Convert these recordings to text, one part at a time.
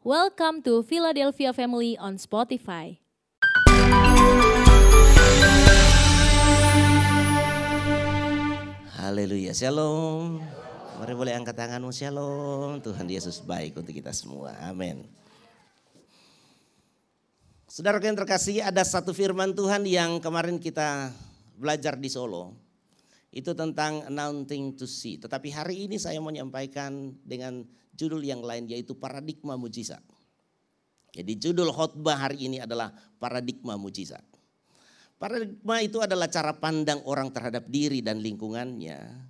Welcome to Philadelphia Family on Spotify. Haleluya, shalom. Mari boleh angkat tanganmu, shalom. Tuhan Yesus baik untuk kita semua, amin. Saudara yang terkasih, ada satu firman Tuhan yang kemarin kita belajar di Solo. Itu tentang announcing to see. Tetapi hari ini saya mau menyampaikan dengan judul yang lain yaitu paradigma mujizat. Jadi judul khotbah hari ini adalah paradigma mujizat. Paradigma itu adalah cara pandang orang terhadap diri dan lingkungannya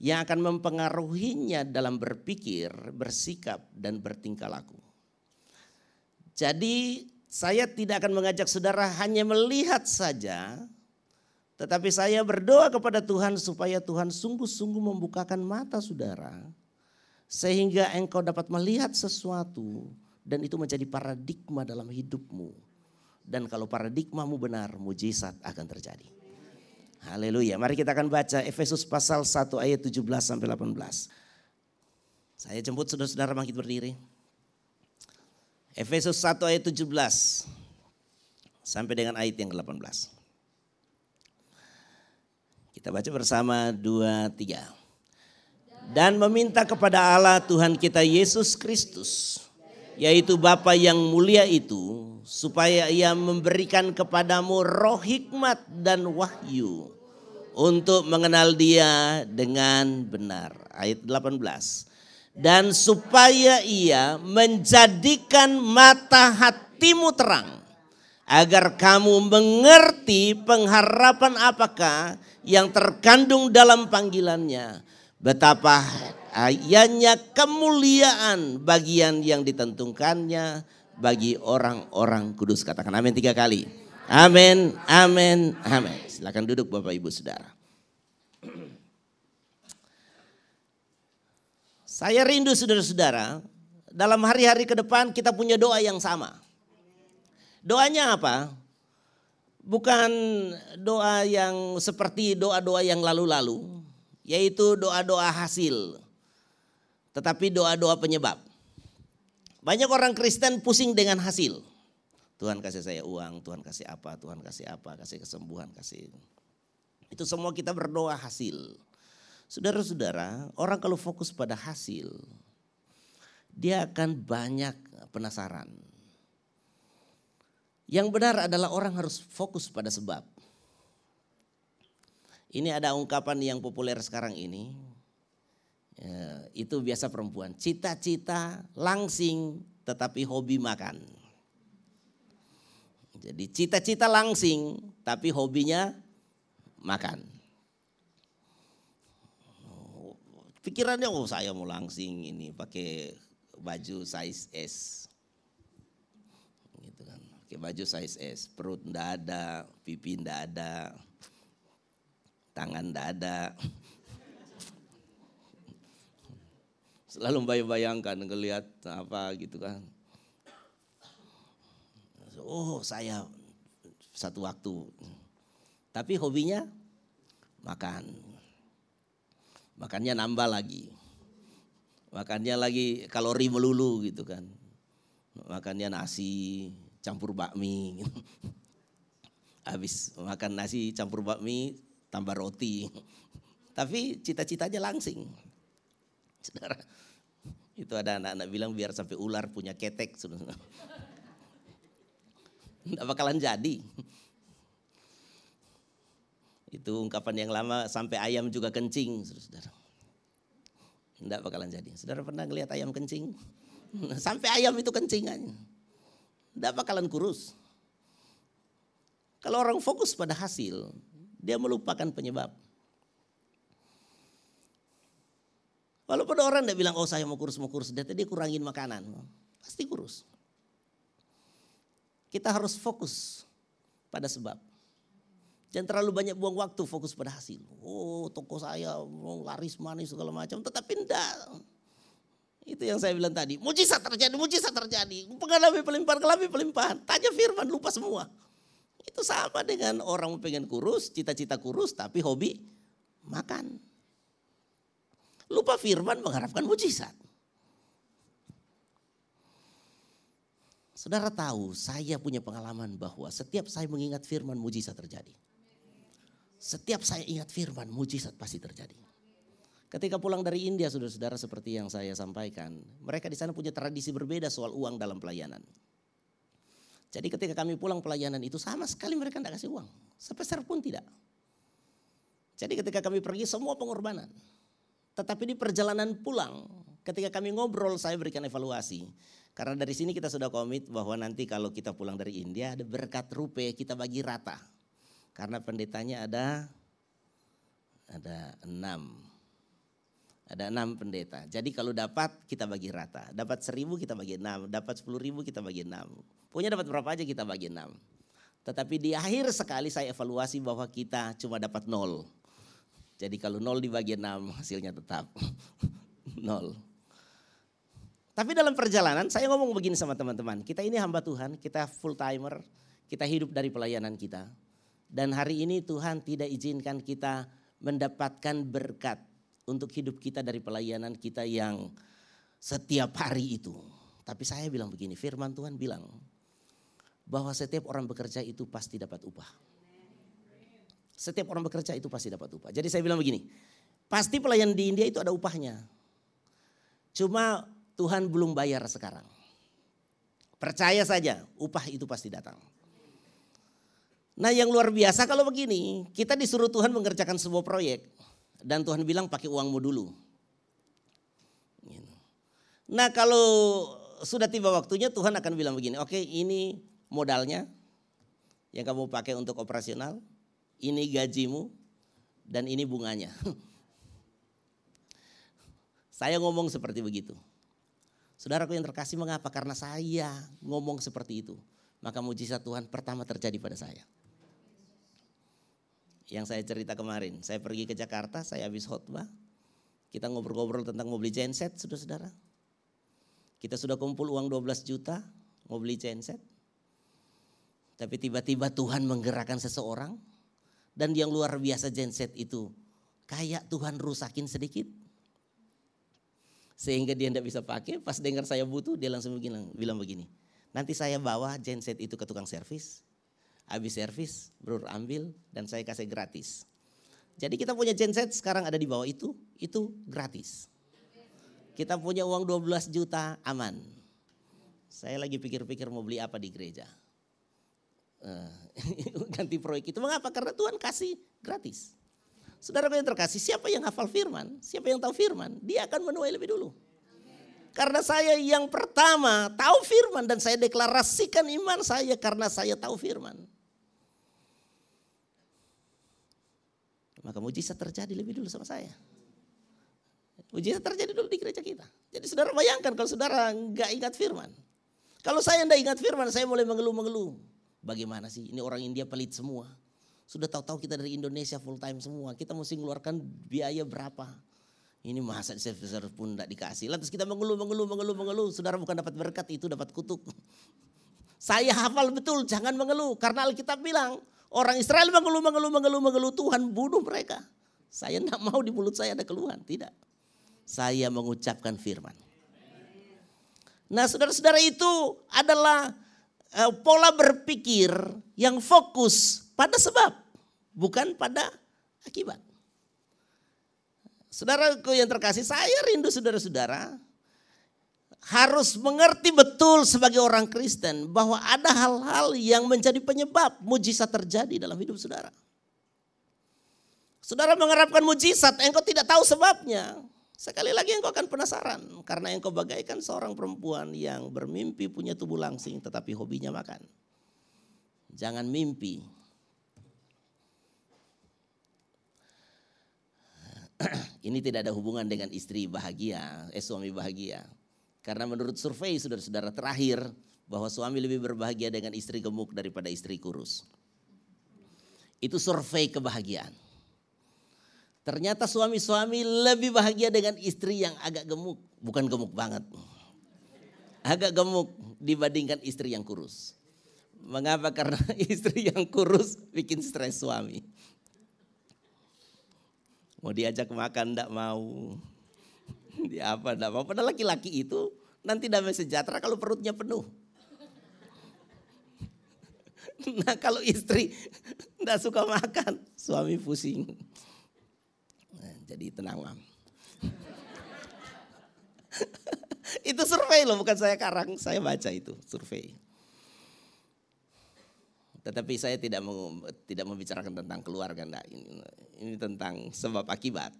yang akan mempengaruhinya dalam berpikir, bersikap, dan bertingkah laku. Jadi saya tidak akan mengajak saudara hanya melihat saja, tetapi saya berdoa kepada Tuhan supaya Tuhan sungguh-sungguh membukakan mata saudara, sehingga engkau dapat melihat sesuatu dan itu menjadi paradigma dalam hidupmu dan kalau paradigmamu benar, mujizat akan terjadi. Haleluya. Mari kita akan baca Efesus pasal 1 ayat 17 sampai 18. Saya jemput saudara-saudara bangkit berdiri. Efesus 1 ayat 17 sampai dengan ayat yang ke-18. Kita baca bersama 2 3. Dan meminta kepada Allah Tuhan kita Yesus Kristus yaitu Bapa yang mulia itu supaya ia memberikan kepadamu roh hikmat dan wahyu untuk mengenal dia dengan benar. Ayat 18. Dan supaya ia menjadikan mata hatimu terang agar kamu mengerti pengharapan apakah yang terkandung dalam panggilannya. Betapa ayahnya kemuliaan bagian yang ditentukannya bagi orang-orang kudus. Katakan amin tiga kali. Amin, amin, amin. Silakan duduk Bapak Ibu Saudara. Saya rindu saudara-saudara, dalam hari-hari ke depan kita punya doa yang sama. Doanya apa? Bukan doa yang seperti doa-doa yang lalu-lalu, yaitu doa-doa hasil. Tetapi doa-doa penyebab. Banyak orang Kristen pusing dengan hasil. Tuhan kasih saya uang, Tuhan kasih apa, Tuhan kasih apa, kasih kesembuhan, kasih. Itu semua kita berdoa hasil. Saudara-saudara, orang kalau fokus pada hasil, dia akan banyak penasaran. Yang benar adalah orang harus fokus pada sebab. Ini ada ungkapan yang populer sekarang ini, Ya, itu biasa perempuan. Cita-cita langsing tetapi hobi makan. Jadi cita-cita langsing tapi hobinya makan. Pikirannya oh saya mau langsing ini pakai baju size S. Gitu kan. Pakai baju size S, perut ndak ada, pipi ndak ada, tangan ndak ada. Selalu bayang-bayangkan ngelihat apa gitu kan. Oh saya satu waktu. Tapi hobinya makan. Makannya nambah lagi. Makannya lagi kalori melulu gitu kan. Makannya nasi campur bakmi. Habis makan nasi campur bakmi tambah roti. Tapi cita-citanya langsing. Saudara, itu ada anak-anak bilang biar sampai ular punya ketek. Saudara. Tidak bakalan jadi. Itu ungkapan yang lama sampai ayam juga kencing. Saudara. Tidak bakalan jadi. Saudara pernah ngelihat ayam kencing? Sampai ayam itu kencingannya. Tidak bakalan kurus. Kalau orang fokus pada hasil, dia melupakan penyebab. Walaupun orang tidak bilang, oh saya mau kurus, mau kurus. Dia tadi kurangin makanan. Pasti kurus. Kita harus fokus pada sebab. Jangan terlalu banyak buang waktu fokus pada hasil. Oh toko saya mau laris manis segala macam. Tetapi enggak. Itu yang saya bilang tadi. Mujizat terjadi, mujizat terjadi. Pengalami pelimpahan, kelami pelimpahan. Tanya firman, lupa semua. Itu sama dengan orang pengen kurus, cita-cita kurus tapi hobi makan. Lupa firman mengharapkan mujizat. Saudara tahu, saya punya pengalaman bahwa setiap saya mengingat firman mujizat terjadi. Setiap saya ingat firman mujizat pasti terjadi. Ketika pulang dari India, saudara-saudara seperti yang saya sampaikan, mereka di sana punya tradisi berbeda soal uang dalam pelayanan. Jadi ketika kami pulang pelayanan itu sama sekali mereka tidak kasih uang. Sepeser pun tidak. Jadi ketika kami pergi semua pengorbanan. Tetapi di perjalanan pulang ketika kami ngobrol saya berikan evaluasi. Karena dari sini kita sudah komit bahwa nanti kalau kita pulang dari India ada berkat rupiah kita bagi rata. Karena pendetanya ada ada enam. Ada enam pendeta. Jadi kalau dapat kita bagi rata. Dapat seribu kita bagi enam. Dapat sepuluh ribu kita bagi enam. Punya dapat berapa aja kita bagi enam. Tetapi di akhir sekali saya evaluasi bahwa kita cuma dapat nol. Jadi kalau nol dibagi enam hasilnya tetap nol. Tapi dalam perjalanan saya ngomong begini sama teman-teman. Kita ini hamba Tuhan, kita full timer, kita hidup dari pelayanan kita. Dan hari ini Tuhan tidak izinkan kita mendapatkan berkat untuk hidup kita dari pelayanan kita yang setiap hari itu. Tapi saya bilang begini, firman Tuhan bilang bahwa setiap orang bekerja itu pasti dapat upah. Setiap orang bekerja itu pasti dapat upah. Jadi saya bilang begini, pasti pelayan di India itu ada upahnya. Cuma Tuhan belum bayar sekarang. Percaya saja, upah itu pasti datang. Nah yang luar biasa kalau begini, kita disuruh Tuhan mengerjakan sebuah proyek. Dan Tuhan bilang pakai uangmu dulu. Gitu. Nah kalau sudah tiba waktunya Tuhan akan bilang begini, oke okay, ini modalnya yang kamu pakai untuk operasional, ini gajimu, dan ini bunganya. Saya ngomong seperti begitu. Saudaraku yang terkasih mengapa? Karena saya ngomong seperti itu. Maka mujizat Tuhan pertama terjadi pada saya yang saya cerita kemarin. Saya pergi ke Jakarta, saya habis khotbah. Kita ngobrol-ngobrol tentang mau beli genset, saudara-saudara. Kita sudah kumpul uang 12 juta, mau beli genset. Tapi tiba-tiba Tuhan menggerakkan seseorang. Dan yang luar biasa genset itu, kayak Tuhan rusakin sedikit. Sehingga dia tidak bisa pakai, pas dengar saya butuh, dia langsung bilang, bilang begini. Nanti saya bawa genset itu ke tukang servis, habis servis, bro ambil dan saya kasih gratis. Jadi kita punya genset sekarang ada di bawah itu, itu gratis. Kita punya uang 12 juta aman. Saya lagi pikir-pikir mau beli apa di gereja. Uh, ganti proyek itu. Mengapa? Karena Tuhan kasih gratis. Saudara yang terkasih, siapa yang hafal firman, siapa yang tahu firman, dia akan menuai lebih dulu. Karena saya yang pertama tahu firman dan saya deklarasikan iman saya karena saya tahu firman. Maka mujizat terjadi lebih dulu sama saya. Mujizat terjadi dulu di gereja kita. Jadi saudara bayangkan kalau saudara nggak ingat firman. Kalau saya nggak ingat firman, saya mulai mengeluh-mengeluh. Bagaimana sih? Ini orang India pelit semua. Sudah tahu-tahu kita dari Indonesia full time semua. Kita mesti mengeluarkan biaya berapa? Ini masa server pun tidak dikasih. Lantas kita mengeluh, mengeluh, mengeluh, mengeluh. Saudara bukan dapat berkat, itu dapat kutuk. Saya hafal betul, jangan mengeluh. Karena Alkitab bilang, Orang Israel mengeluh, mengeluh, mengeluh, mengeluh. Tuhan bunuh mereka. Saya tidak mau di mulut saya ada keluhan. Tidak. Saya mengucapkan firman. Nah saudara-saudara itu adalah uh, pola berpikir yang fokus pada sebab. Bukan pada akibat. Saudaraku yang terkasih, saya rindu saudara-saudara harus mengerti betul sebagai orang Kristen bahwa ada hal-hal yang menjadi penyebab mujizat terjadi dalam hidup saudara. Saudara mengharapkan mujizat, engkau tidak tahu sebabnya. Sekali lagi engkau akan penasaran karena engkau bagaikan seorang perempuan yang bermimpi punya tubuh langsing tetapi hobinya makan. Jangan mimpi. Ini tidak ada hubungan dengan istri bahagia, eh suami bahagia. Karena menurut survei saudara-saudara terakhir bahwa suami lebih berbahagia dengan istri gemuk daripada istri kurus. Itu survei kebahagiaan. Ternyata suami-suami lebih bahagia dengan istri yang agak gemuk, bukan gemuk banget. Agak gemuk dibandingkan istri yang kurus. Mengapa? Karena istri yang kurus bikin stres suami. Mau diajak makan enggak mau. Di apa enggak mau. Padahal laki-laki itu nanti damai sejahtera kalau perutnya penuh. Nah kalau istri tidak suka makan, suami pusing. Nah, jadi tenang mam. itu survei loh, bukan saya karang, saya baca itu survei. Tetapi saya tidak mau, tidak membicarakan tentang keluarga, enggak. Ini, ini tentang sebab akibat.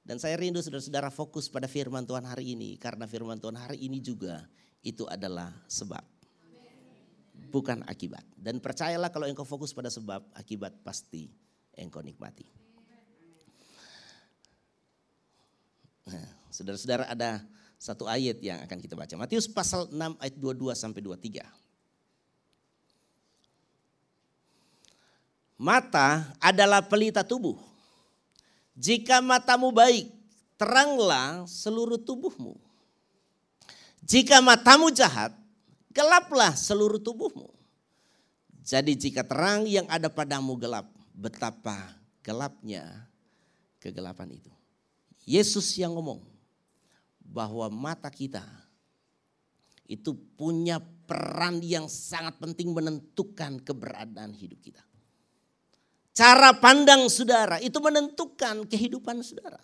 Dan saya rindu saudara-saudara fokus pada firman Tuhan hari ini. Karena firman Tuhan hari ini juga itu adalah sebab. Bukan akibat. Dan percayalah kalau engkau fokus pada sebab, akibat pasti engkau nikmati. Nah, saudara-saudara ada satu ayat yang akan kita baca. Matius pasal 6 ayat 22 sampai 23. Mata adalah pelita tubuh. Jika matamu baik, teranglah seluruh tubuhmu. Jika matamu jahat, gelaplah seluruh tubuhmu. Jadi jika terang yang ada padamu gelap, betapa gelapnya kegelapan itu. Yesus yang ngomong bahwa mata kita itu punya peran yang sangat penting menentukan keberadaan hidup kita. Cara pandang saudara itu menentukan kehidupan saudara.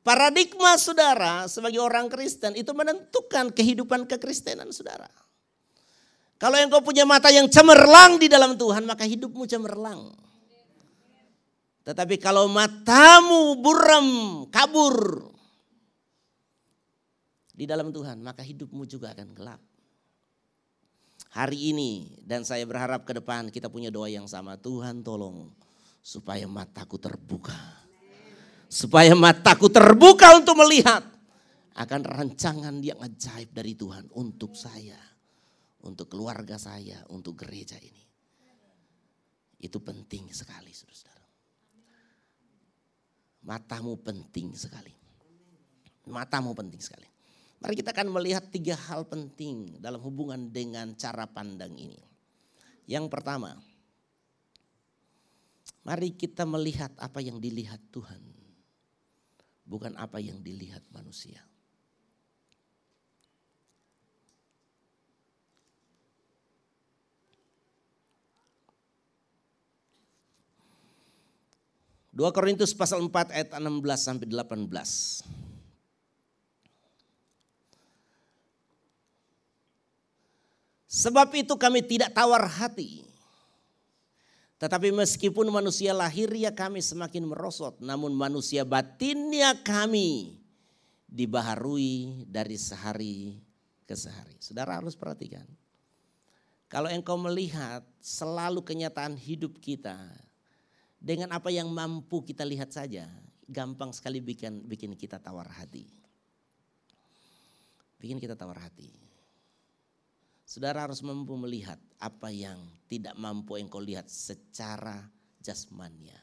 Paradigma saudara sebagai orang Kristen itu menentukan kehidupan kekristenan saudara. Kalau engkau punya mata yang cemerlang di dalam Tuhan, maka hidupmu cemerlang. Tetapi kalau matamu buram, kabur di dalam Tuhan, maka hidupmu juga akan gelap hari ini dan saya berharap ke depan kita punya doa yang sama. Tuhan tolong supaya mataku terbuka. Supaya mataku terbuka untuk melihat akan rancangan yang ajaib dari Tuhan untuk saya, untuk keluarga saya, untuk gereja ini. Itu penting sekali, saudara. Matamu penting sekali. Matamu penting sekali. Mari kita akan melihat tiga hal penting dalam hubungan dengan cara pandang ini. Yang pertama, mari kita melihat apa yang dilihat Tuhan, bukan apa yang dilihat manusia. Dua Korintus pasal 4 ayat 16 sampai 18. Sebab itu kami tidak tawar hati. Tetapi meskipun manusia lahirnya kami semakin merosot, namun manusia batinnya kami dibaharui dari sehari ke sehari. Saudara harus perhatikan. Kalau engkau melihat selalu kenyataan hidup kita dengan apa yang mampu kita lihat saja, gampang sekali bikin bikin kita tawar hati. Bikin kita tawar hati. Saudara harus mampu melihat apa yang tidak mampu engkau lihat secara jasmania.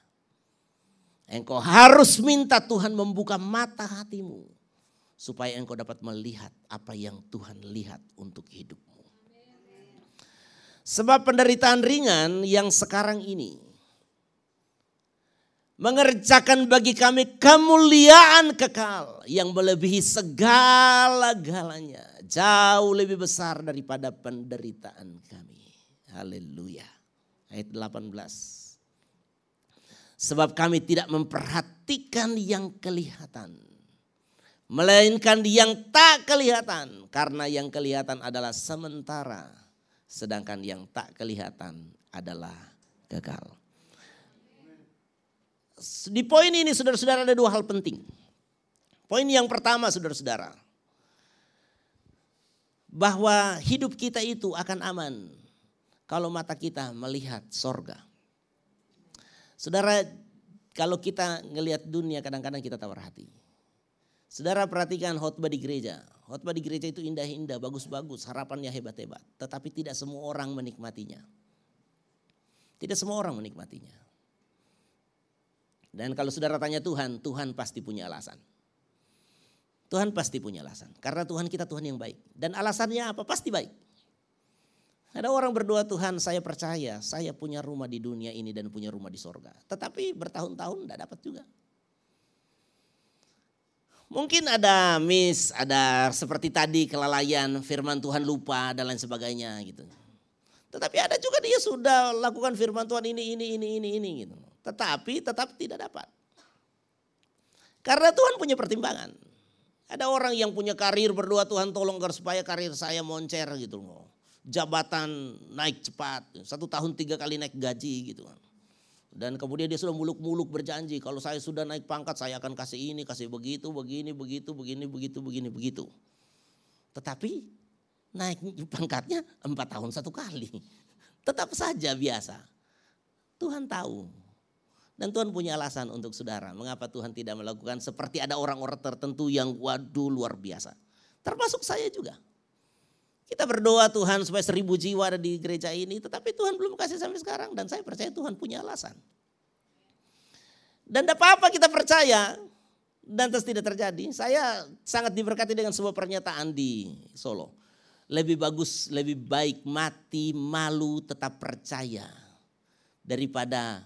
Engkau harus minta Tuhan membuka mata hatimu supaya engkau dapat melihat apa yang Tuhan lihat untuk hidupmu. Sebab penderitaan ringan yang sekarang ini mengerjakan bagi kami kemuliaan kekal yang melebihi segala-galanya jauh lebih besar daripada penderitaan kami. Haleluya. Ayat 18. Sebab kami tidak memperhatikan yang kelihatan. Melainkan yang tak kelihatan. Karena yang kelihatan adalah sementara. Sedangkan yang tak kelihatan adalah gagal. Di poin ini saudara-saudara ada dua hal penting. Poin yang pertama saudara-saudara bahwa hidup kita itu akan aman kalau mata kita melihat sorga. Saudara, kalau kita ngelihat dunia kadang-kadang kita tawar hati. Saudara perhatikan khotbah di gereja. Khotbah di gereja itu indah-indah, bagus-bagus, harapannya hebat-hebat. Tetapi tidak semua orang menikmatinya. Tidak semua orang menikmatinya. Dan kalau saudara tanya Tuhan, Tuhan pasti punya alasan. Tuhan pasti punya alasan. Karena Tuhan kita Tuhan yang baik. Dan alasannya apa? Pasti baik. Ada orang berdoa Tuhan saya percaya saya punya rumah di dunia ini dan punya rumah di sorga. Tetapi bertahun-tahun tidak dapat juga. Mungkin ada miss, ada seperti tadi kelalaian, firman Tuhan lupa dan lain sebagainya gitu. Tetapi ada juga dia sudah lakukan firman Tuhan ini, ini, ini, ini, ini gitu. Tetapi tetap tidak dapat. Karena Tuhan punya pertimbangan. Ada orang yang punya karir berdoa Tuhan tolong agar supaya karir saya moncer gitu loh. Jabatan naik cepat, satu tahun tiga kali naik gaji gitu kan. Dan kemudian dia sudah muluk-muluk berjanji kalau saya sudah naik pangkat saya akan kasih ini, kasih begitu, begini, begitu, begini, begitu, begini, begitu. Tetapi naik pangkatnya empat tahun satu kali. Tetap saja biasa. Tuhan tahu dan Tuhan punya alasan untuk saudara. Mengapa Tuhan tidak melakukan seperti ada orang-orang tertentu yang waduh luar biasa. Termasuk saya juga. Kita berdoa Tuhan supaya seribu jiwa ada di gereja ini. Tetapi Tuhan belum kasih sampai sekarang. Dan saya percaya Tuhan punya alasan. Dan tidak apa-apa kita percaya. Dan terus tidak terjadi. Saya sangat diberkati dengan sebuah pernyataan di Solo. Lebih bagus, lebih baik mati malu tetap percaya. Daripada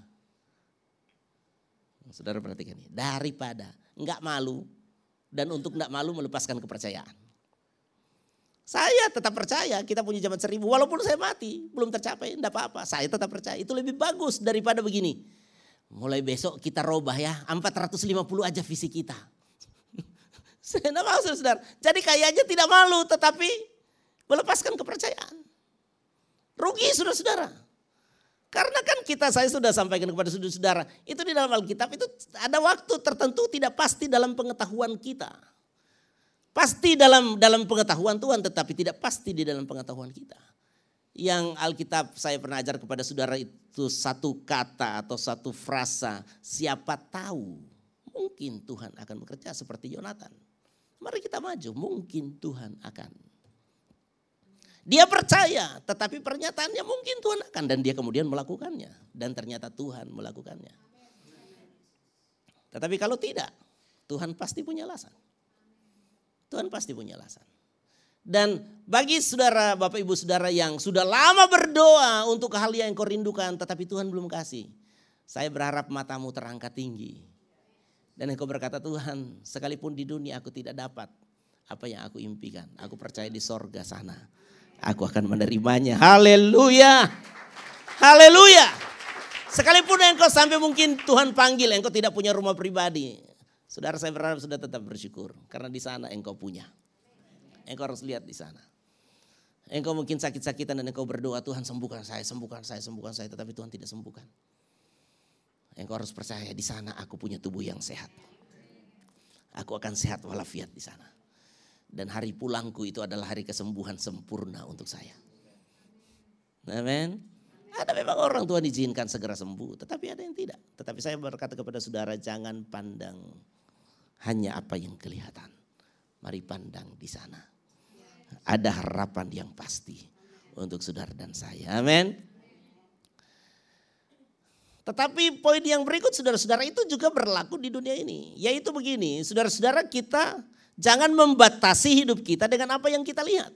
Saudara perhatikan ini. Daripada enggak malu dan untuk enggak malu melepaskan kepercayaan. Saya tetap percaya kita punya zaman seribu. Walaupun saya mati belum tercapai enggak apa-apa. Saya tetap percaya itu lebih bagus daripada begini. Mulai besok kita robah ya 450 aja visi kita. saya maksud saudara. Jadi kayaknya tidak malu tetapi melepaskan kepercayaan. Rugi saudara-saudara. Karena kan kita saya sudah sampaikan kepada saudara-saudara, itu di dalam Alkitab itu ada waktu tertentu tidak pasti dalam pengetahuan kita. Pasti dalam dalam pengetahuan Tuhan tetapi tidak pasti di dalam pengetahuan kita. Yang Alkitab saya pernah ajar kepada saudara itu satu kata atau satu frasa, siapa tahu mungkin Tuhan akan bekerja seperti Yonatan. Mari kita maju, mungkin Tuhan akan dia percaya, tetapi pernyataannya mungkin Tuhan akan dan dia kemudian melakukannya dan ternyata Tuhan melakukannya. Tetapi kalau tidak, Tuhan pasti punya alasan. Tuhan pasti punya alasan. Dan bagi saudara, bapak ibu saudara yang sudah lama berdoa untuk hal yang kau rindukan tetapi Tuhan belum kasih. Saya berharap matamu terangkat tinggi. Dan engkau berkata Tuhan sekalipun di dunia aku tidak dapat apa yang aku impikan. Aku percaya di sorga sana aku akan menerimanya. Haleluya. Haleluya. Sekalipun engkau sampai mungkin Tuhan panggil, engkau tidak punya rumah pribadi. Saudara saya berharap sudah tetap bersyukur. Karena di sana engkau punya. Engkau harus lihat di sana. Engkau mungkin sakit-sakitan dan engkau berdoa, Tuhan sembuhkan saya, sembuhkan saya, sembuhkan saya. Tetapi Tuhan tidak sembuhkan. Engkau harus percaya di sana aku punya tubuh yang sehat. Aku akan sehat walafiat di sana. Dan hari pulangku itu adalah hari kesembuhan sempurna untuk saya. Amin. Ada memang orang Tuhan izinkan segera sembuh, tetapi ada yang tidak. Tetapi saya berkata kepada saudara, jangan pandang hanya apa yang kelihatan. Mari pandang di sana. Ada harapan yang pasti untuk saudara dan saya. Amin. Tetapi poin yang berikut saudara-saudara itu juga berlaku di dunia ini. Yaitu begini, saudara-saudara kita Jangan membatasi hidup kita dengan apa yang kita lihat.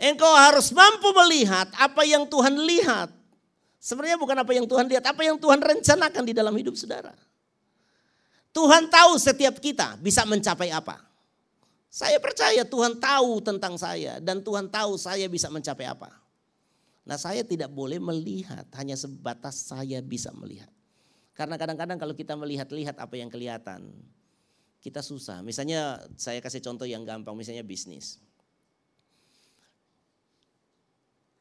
Engkau harus mampu melihat apa yang Tuhan lihat. Sebenarnya bukan apa yang Tuhan lihat, apa yang Tuhan rencanakan di dalam hidup saudara. Tuhan tahu setiap kita bisa mencapai apa. Saya percaya Tuhan tahu tentang saya dan Tuhan tahu saya bisa mencapai apa. Nah saya tidak boleh melihat hanya sebatas saya bisa melihat. Karena kadang-kadang kalau kita melihat-lihat apa yang kelihatan, kita susah. Misalnya saya kasih contoh yang gampang, misalnya bisnis.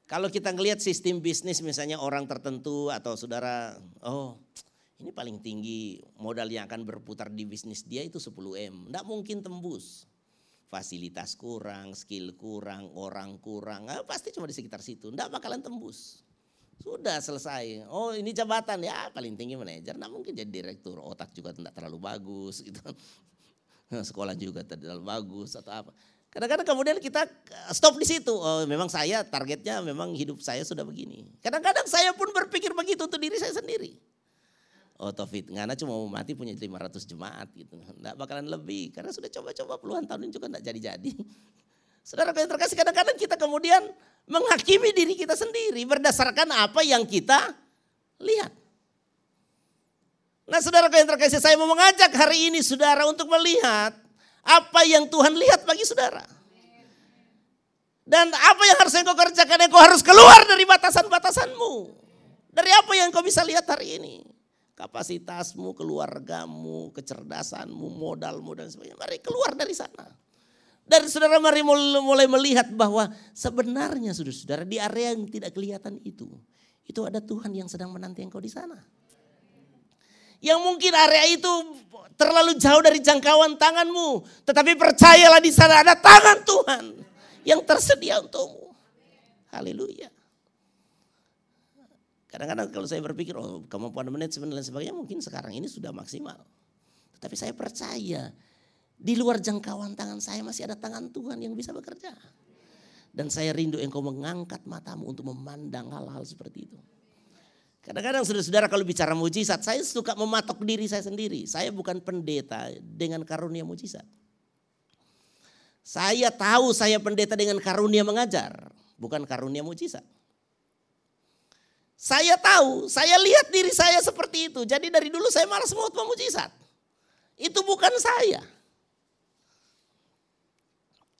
Kalau kita ngelihat sistem bisnis misalnya orang tertentu atau saudara, oh ini paling tinggi modal yang akan berputar di bisnis dia itu 10M. Tidak mungkin tembus. Fasilitas kurang, skill kurang, orang kurang, pasti cuma di sekitar situ. Tidak bakalan tembus. Sudah selesai. Oh ini jabatan ya paling tinggi manajer. Nah mungkin jadi direktur. Otak juga tidak terlalu bagus gitu. sekolah juga tidak bagus atau apa. Kadang-kadang kemudian kita stop di situ. Oh, memang saya targetnya memang hidup saya sudah begini. Kadang-kadang saya pun berpikir begitu untuk diri saya sendiri. Oh Taufik, Ngana cuma mau mati punya 500 jemaat gitu. Enggak bakalan lebih karena sudah coba-coba puluhan tahun ini juga enggak jadi-jadi. Saudara yang terkasih kadang-kadang kita kemudian menghakimi diri kita sendiri berdasarkan apa yang kita lihat. Nah saudara yang terkasih saya mau mengajak hari ini saudara untuk melihat apa yang Tuhan lihat bagi saudara. Dan apa yang harus engkau kerjakan? Engkau harus keluar dari batasan-batasanmu. Dari apa yang engkau bisa lihat hari ini? Kapasitasmu, keluargamu, kecerdasanmu, modalmu dan sebagainya. Mari keluar dari sana. Dan saudara mari mulai melihat bahwa sebenarnya saudara-saudara di area yang tidak kelihatan itu. Itu ada Tuhan yang sedang menanti engkau di sana. Yang mungkin area itu terlalu jauh dari jangkauan tanganmu. Tetapi percayalah di sana ada tangan Tuhan yang tersedia untukmu. Haleluya. Kadang-kadang kalau saya berpikir, oh kemampuan manajemen dan sebagainya mungkin sekarang ini sudah maksimal. Tetapi saya percaya di luar jangkauan tangan saya masih ada tangan Tuhan yang bisa bekerja. Dan saya rindu engkau mengangkat matamu untuk memandang hal-hal seperti itu. Kadang-kadang saudara-saudara kalau bicara mujizat, saya suka mematok diri saya sendiri. Saya bukan pendeta dengan karunia mujizat. Saya tahu saya pendeta dengan karunia mengajar, bukan karunia mujizat. Saya tahu, saya lihat diri saya seperti itu. Jadi dari dulu saya malas mau mujizat. Itu bukan saya.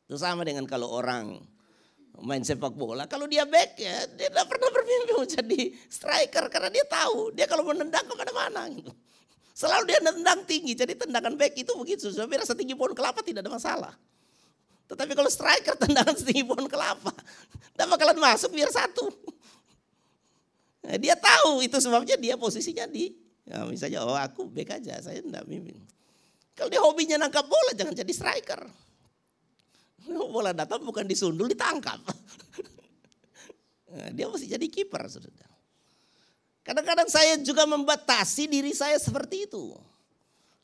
Itu sama dengan kalau orang main sepak bola. Kalau dia back ya dia tidak pernah bermimpi jadi striker karena dia tahu dia kalau menendang ke mana-mana gitu. Selalu dia nendang tinggi, jadi tendangan back itu begitu. Sebenarnya setinggi pohon kelapa tidak ada masalah. Tetapi kalau striker tendangan setinggi pohon kelapa, tidak bakalan masuk biar satu. Nah, dia tahu itu sebabnya dia posisinya di, ya misalnya oh aku back aja, saya tidak mimpin. Kalau dia hobinya nangkap bola jangan jadi striker. Bola datang bukan disundul, ditangkap. Nah, dia mesti jadi kiper, saudara. Kadang-kadang saya juga membatasi diri saya seperti itu.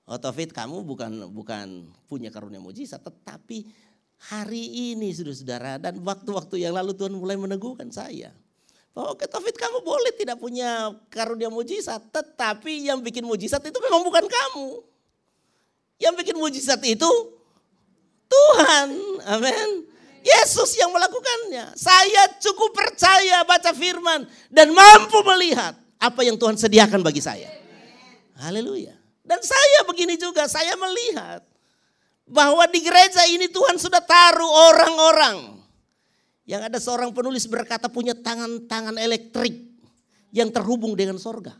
Oh kamu bukan bukan punya karunia mujizat, tetapi hari ini saudara-saudara dan waktu-waktu yang lalu Tuhan mulai meneguhkan saya. Bahwa oke Taufik kamu boleh tidak punya karunia mujizat, tetapi yang bikin mujizat itu memang bukan kamu. Yang bikin mujizat itu Tuhan. Amin. Yesus yang melakukannya. Saya cukup percaya baca firman dan mampu melihat apa yang Tuhan sediakan bagi saya. Haleluya. Dan saya begini juga, saya melihat bahwa di gereja ini Tuhan sudah taruh orang-orang. Yang ada seorang penulis berkata punya tangan-tangan elektrik yang terhubung dengan sorga.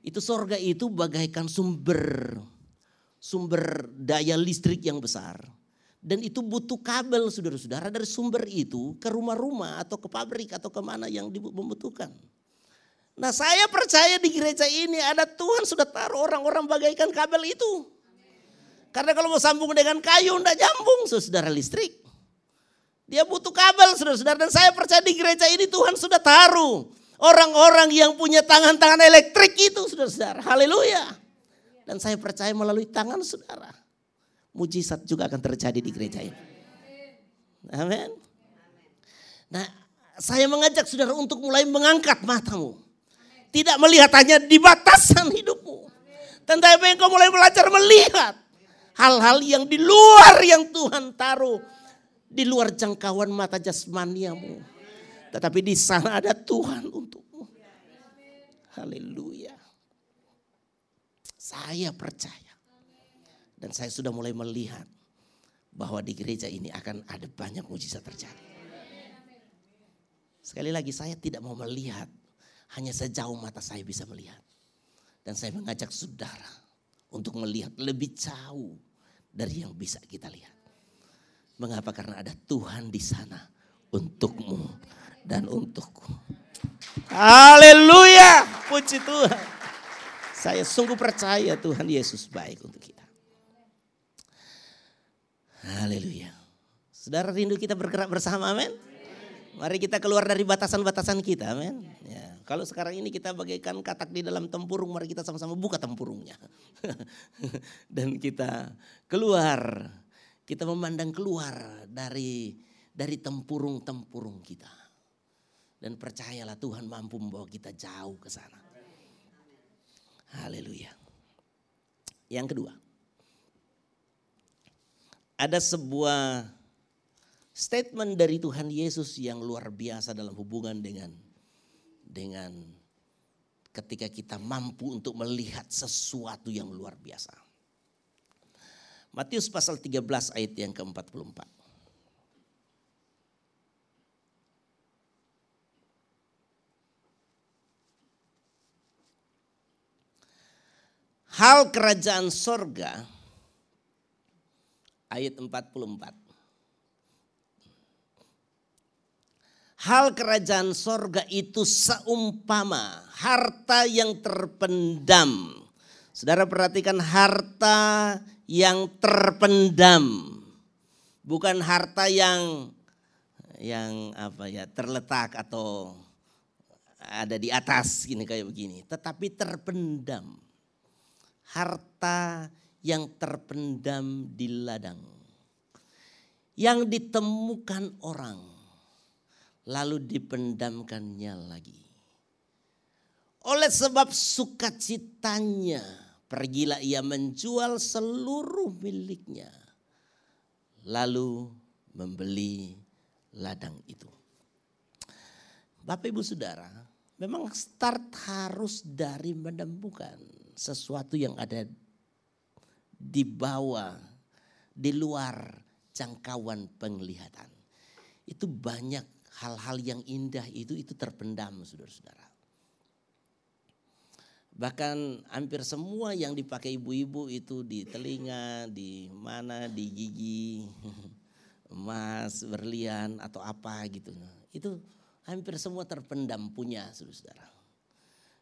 Itu sorga itu bagaikan sumber sumber daya listrik yang besar. Dan itu butuh kabel saudara-saudara dari sumber itu ke rumah-rumah atau ke pabrik atau ke mana yang membutuhkan. Nah saya percaya di gereja ini ada Tuhan sudah taruh orang-orang bagaikan kabel itu. Karena kalau mau sambung dengan kayu tidak nyambung saudara listrik. Dia butuh kabel saudara-saudara dan saya percaya di gereja ini Tuhan sudah taruh orang-orang yang punya tangan-tangan elektrik itu saudara-saudara. Haleluya. Dan saya percaya melalui tangan saudara. Mujizat juga akan terjadi di gereja ini. Amin. Nah saya mengajak saudara untuk mulai mengangkat matamu. Tidak melihat hanya di batasan hidupmu. Tetapi engkau mulai belajar melihat hal-hal yang di luar yang Tuhan taruh. Di luar jangkauan mata jasmaniamu. Tetapi di sana ada Tuhan untukmu. Haleluya. Saya percaya. Dan saya sudah mulai melihat bahwa di gereja ini akan ada banyak mujizat terjadi. Sekali lagi saya tidak mau melihat hanya sejauh mata saya bisa melihat. Dan saya mengajak saudara untuk melihat lebih jauh dari yang bisa kita lihat. Mengapa? Karena ada Tuhan di sana untukmu dan untukku. Haleluya, puji Tuhan. Saya sungguh percaya Tuhan Yesus baik untuk kita. Haleluya. Saudara rindu kita bergerak bersama, amin. Mari kita keluar dari batasan-batasan kita, amin. Ya, kalau sekarang ini kita bagaikan katak di dalam tempurung, mari kita sama-sama buka tempurungnya. Dan kita keluar, kita memandang keluar dari dari tempurung-tempurung kita. Dan percayalah Tuhan mampu membawa kita jauh ke sana. Haleluya. Yang kedua. Ada sebuah statement dari Tuhan Yesus yang luar biasa dalam hubungan dengan dengan ketika kita mampu untuk melihat sesuatu yang luar biasa. Matius pasal 13 ayat yang ke-44. Hal kerajaan sorga ayat 44. Hal kerajaan sorga itu seumpama harta yang terpendam. Saudara perhatikan harta yang terpendam. Bukan harta yang yang apa ya terletak atau ada di atas gini kayak begini, tetapi terpendam. Harta yang terpendam di ladang. Yang ditemukan orang lalu dipendamkannya lagi. Oleh sebab sukacitanya, pergilah ia menjual seluruh miliknya, lalu membeli ladang itu. Bapak Ibu Saudara, memang start harus dari menemukan sesuatu yang ada di bawah, di luar jangkauan penglihatan. Itu banyak hal-hal yang indah itu itu terpendam saudara-saudara. Bahkan hampir semua yang dipakai ibu-ibu itu di telinga, di mana, di gigi, emas, berlian atau apa gitu. Itu hampir semua terpendam punya saudara-saudara.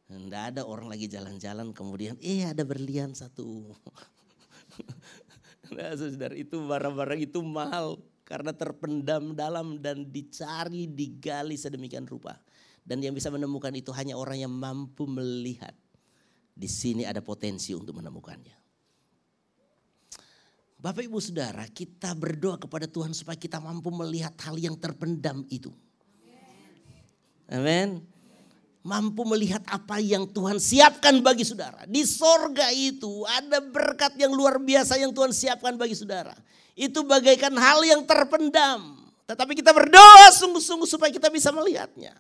Tidak ada orang lagi jalan-jalan kemudian eh ada berlian satu. nah saudara itu barang-barang itu mahal karena terpendam dalam dan dicari, digali sedemikian rupa. Dan yang bisa menemukan itu hanya orang yang mampu melihat. Di sini ada potensi untuk menemukannya. Bapak ibu saudara kita berdoa kepada Tuhan supaya kita mampu melihat hal yang terpendam itu. Amin. Mampu melihat apa yang Tuhan siapkan bagi saudara. Di sorga itu ada berkat yang luar biasa yang Tuhan siapkan bagi saudara itu bagaikan hal yang terpendam. Tetapi kita berdoa sungguh-sungguh supaya kita bisa melihatnya.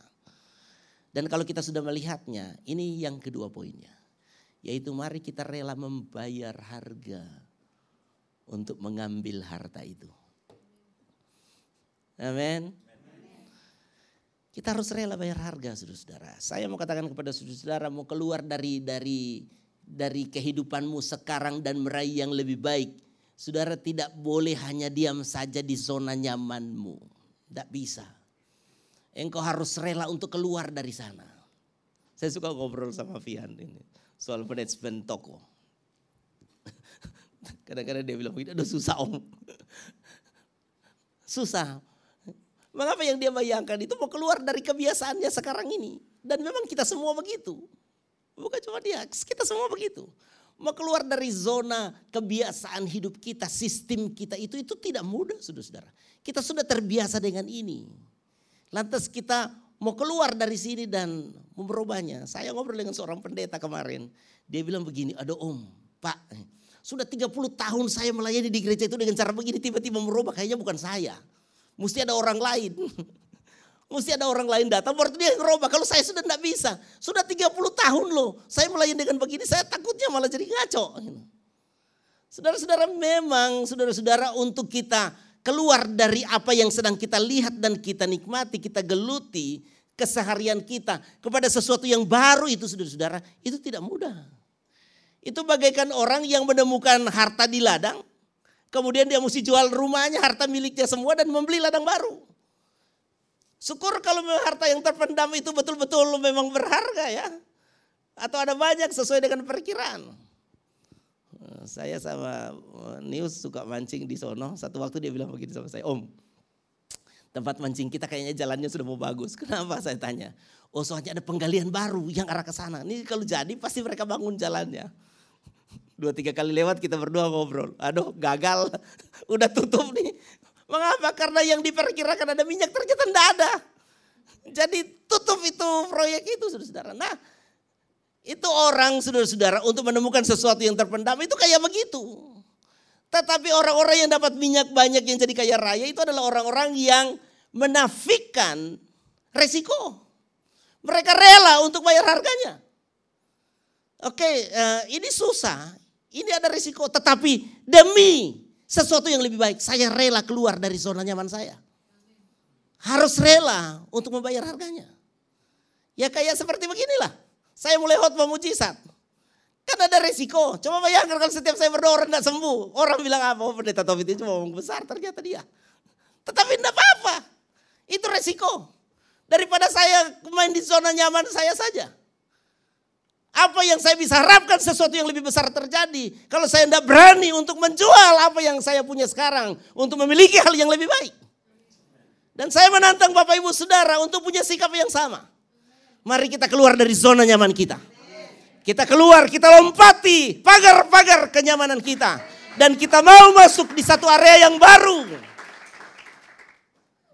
Dan kalau kita sudah melihatnya, ini yang kedua poinnya. Yaitu mari kita rela membayar harga untuk mengambil harta itu. Amin. Kita harus rela bayar harga, saudara-saudara. Saya mau katakan kepada saudara-saudara, mau keluar dari dari dari kehidupanmu sekarang dan meraih yang lebih baik. Saudara tidak boleh hanya diam saja di zona nyamanmu. Tidak bisa. Engkau harus rela untuk keluar dari sana. Saya suka ngobrol sama Fian ini. Soal manajemen toko. Kadang-kadang dia bilang aduh susah om. susah. Mengapa yang dia bayangkan itu mau keluar dari kebiasaannya sekarang ini. Dan memang kita semua begitu. Bukan cuma dia, kita semua begitu mau keluar dari zona kebiasaan hidup kita, sistem kita itu itu tidak mudah saudara-saudara. Kita sudah terbiasa dengan ini. Lantas kita mau keluar dari sini dan merubahnya. Saya ngobrol dengan seorang pendeta kemarin. Dia bilang begini, aduh om, pak sudah 30 tahun saya melayani di gereja itu dengan cara begini tiba-tiba merubah kayaknya bukan saya. Mesti ada orang lain. Mesti ada orang lain datang, baru dia ngerubah. Kalau saya sudah tidak bisa. Sudah 30 tahun loh. Saya melayani dengan begini, saya takutnya malah jadi ngaco. Saudara-saudara memang, saudara-saudara untuk kita keluar dari apa yang sedang kita lihat dan kita nikmati, kita geluti keseharian kita kepada sesuatu yang baru itu saudara-saudara, itu tidak mudah. Itu bagaikan orang yang menemukan harta di ladang, kemudian dia mesti jual rumahnya, harta miliknya semua dan membeli ladang baru. Syukur kalau harta yang terpendam itu betul-betul memang berharga ya. Atau ada banyak sesuai dengan perkiraan. Saya sama eh, News suka mancing di sono. Satu waktu dia bilang begini sama saya, Om, tempat mancing kita kayaknya jalannya sudah mau bagus. Kenapa saya tanya? Oh soalnya ada penggalian baru yang arah ke sana. Ini kalau jadi pasti mereka bangun jalannya. Dua tiga kali lewat kita berdua ngobrol. Aduh gagal, udah tutup nih. Mengapa? Karena yang diperkirakan ada minyak ternyata tidak ada. Jadi tutup itu proyek itu saudara-saudara. Nah itu orang saudara-saudara untuk menemukan sesuatu yang terpendam itu kayak begitu. Tetapi orang-orang yang dapat minyak banyak yang jadi kaya raya itu adalah orang-orang yang menafikan resiko. Mereka rela untuk bayar harganya. Oke, uh, ini susah, ini ada risiko, tetapi demi sesuatu yang lebih baik. Saya rela keluar dari zona nyaman saya. Harus rela untuk membayar harganya. Ya kayak seperti beginilah. Saya mulai hot mujizat. Kan ada resiko. Coba bayangkan kalau setiap saya berdoa orang tidak sembuh. Orang bilang apa? Oh pendeta Taufik itu cuma ngomong besar ternyata dia. Tetapi tidak apa-apa. Itu resiko. Daripada saya main di zona nyaman saya saja. Apa yang saya bisa harapkan sesuatu yang lebih besar terjadi. Kalau saya tidak berani untuk menjual apa yang saya punya sekarang. Untuk memiliki hal yang lebih baik. Dan saya menantang Bapak Ibu Saudara untuk punya sikap yang sama. Mari kita keluar dari zona nyaman kita. Kita keluar, kita lompati pagar-pagar kenyamanan kita. Dan kita mau masuk di satu area yang baru.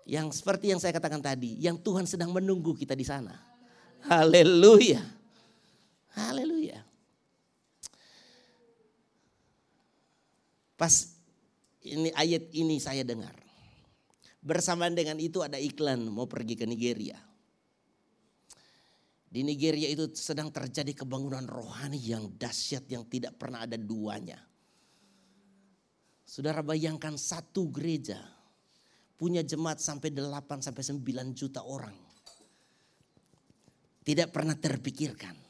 Yang seperti yang saya katakan tadi, yang Tuhan sedang menunggu kita di sana. Haleluya. Haleluya. Pas ini ayat ini saya dengar. Bersamaan dengan itu ada iklan mau pergi ke Nigeria. Di Nigeria itu sedang terjadi kebangunan rohani yang dahsyat yang tidak pernah ada duanya. Saudara bayangkan satu gereja punya jemaat sampai 8 sampai 9 juta orang. Tidak pernah terpikirkan.